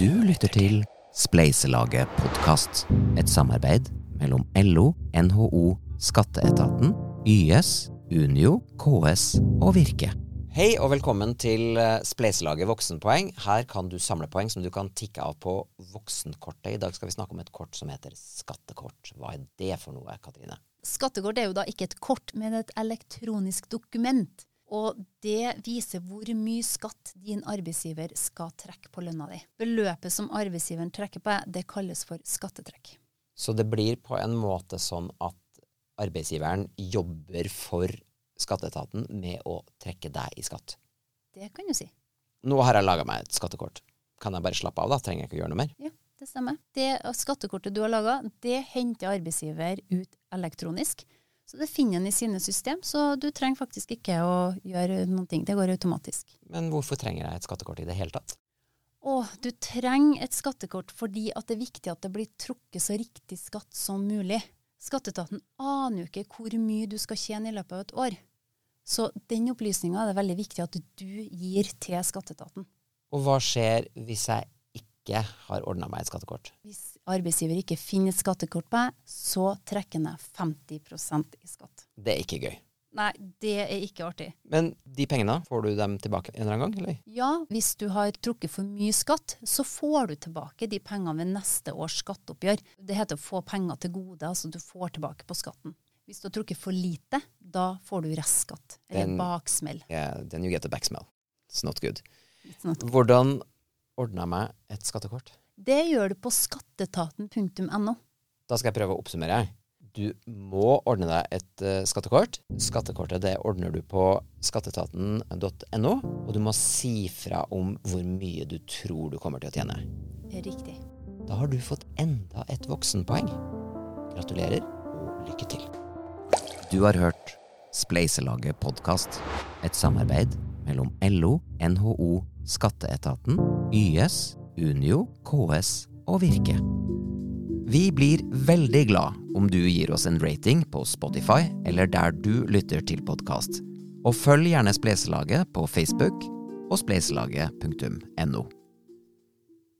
Du lytter til Spleiselaget podkast. Et samarbeid mellom LO, NHO, Skatteetaten, YS, Unio, KS og Virke. Hei og velkommen til eh, Spleiselaget voksenpoeng. Her kan du samle poeng som du kan tikke av på voksenkortet. I dag skal vi snakke om et kort som heter skattekort. Hva er det for noe, Katrine? Skattekort er jo da ikke et kort, men et elektronisk dokument. Og det viser hvor mye skatt din arbeidsgiver skal trekke på lønna di. Beløpet som arbeidsgiveren trekker på, det kalles for skattetrekk. Så det blir på en måte sånn at arbeidsgiveren jobber for skatteetaten med å trekke deg i skatt. Det kan du si. Nå har jeg laga meg et skattekort. Kan jeg bare slappe av, da? Trenger jeg ikke å gjøre noe mer? Ja, det stemmer. Det skattekortet du har laga, det henter arbeidsgiver ut elektronisk. Så det finner en i sine system, så du trenger faktisk ikke å gjøre noen ting. Det går automatisk. Men hvorfor trenger jeg et skattekort i det hele tatt? Å, du trenger et skattekort fordi at det er viktig at det blir trukket så riktig skatt som mulig. Skatteetaten aner jo ikke hvor mye du skal tjene i løpet av et år. Så den opplysninga er det veldig viktig at du gir til skatteetaten. Og hva skjer hvis jeg ikke har ordna meg et skattekort? Hvis arbeidsgiver ikke finner skattekort på så trekker han ned 50% i skatt. Det er ikke gøy. Nei, det er ikke artig. Men de pengene, får du dem tilbake en eller annen gang, eller? Ja, hvis du har trukket for mye skatt, så får du tilbake de pengene ved neste års skatteoppgjør. Det heter å få penger til gode, altså du får tilbake på skatten. Hvis du har trukket for lite, da får du restskatt, eller then, baksmell. Yeah, then you get a backsmell. It's not good. It's not good. Hvordan ordner jeg meg et skattekort? Det gjør du på skatteetaten.no. Da skal jeg prøve å oppsummere. Du må ordne deg et eh, skattekort. Skattekortet det ordner du på skatteetaten.no, og du må si fra om hvor mye du tror du kommer til å tjene. Riktig. Da har du fått enda et voksenpoeng. Gratulerer og lykke til. Du har hørt Spleiselaget podkast. Et samarbeid mellom LO, NHO, Skatteetaten, YS, Unio, KS og Virke. Vi blir veldig glad om du gir oss en rating på Spotify eller der du lytter til podkast. Og følg gjerne Spleiselaget på Facebook og spleiselaget.no.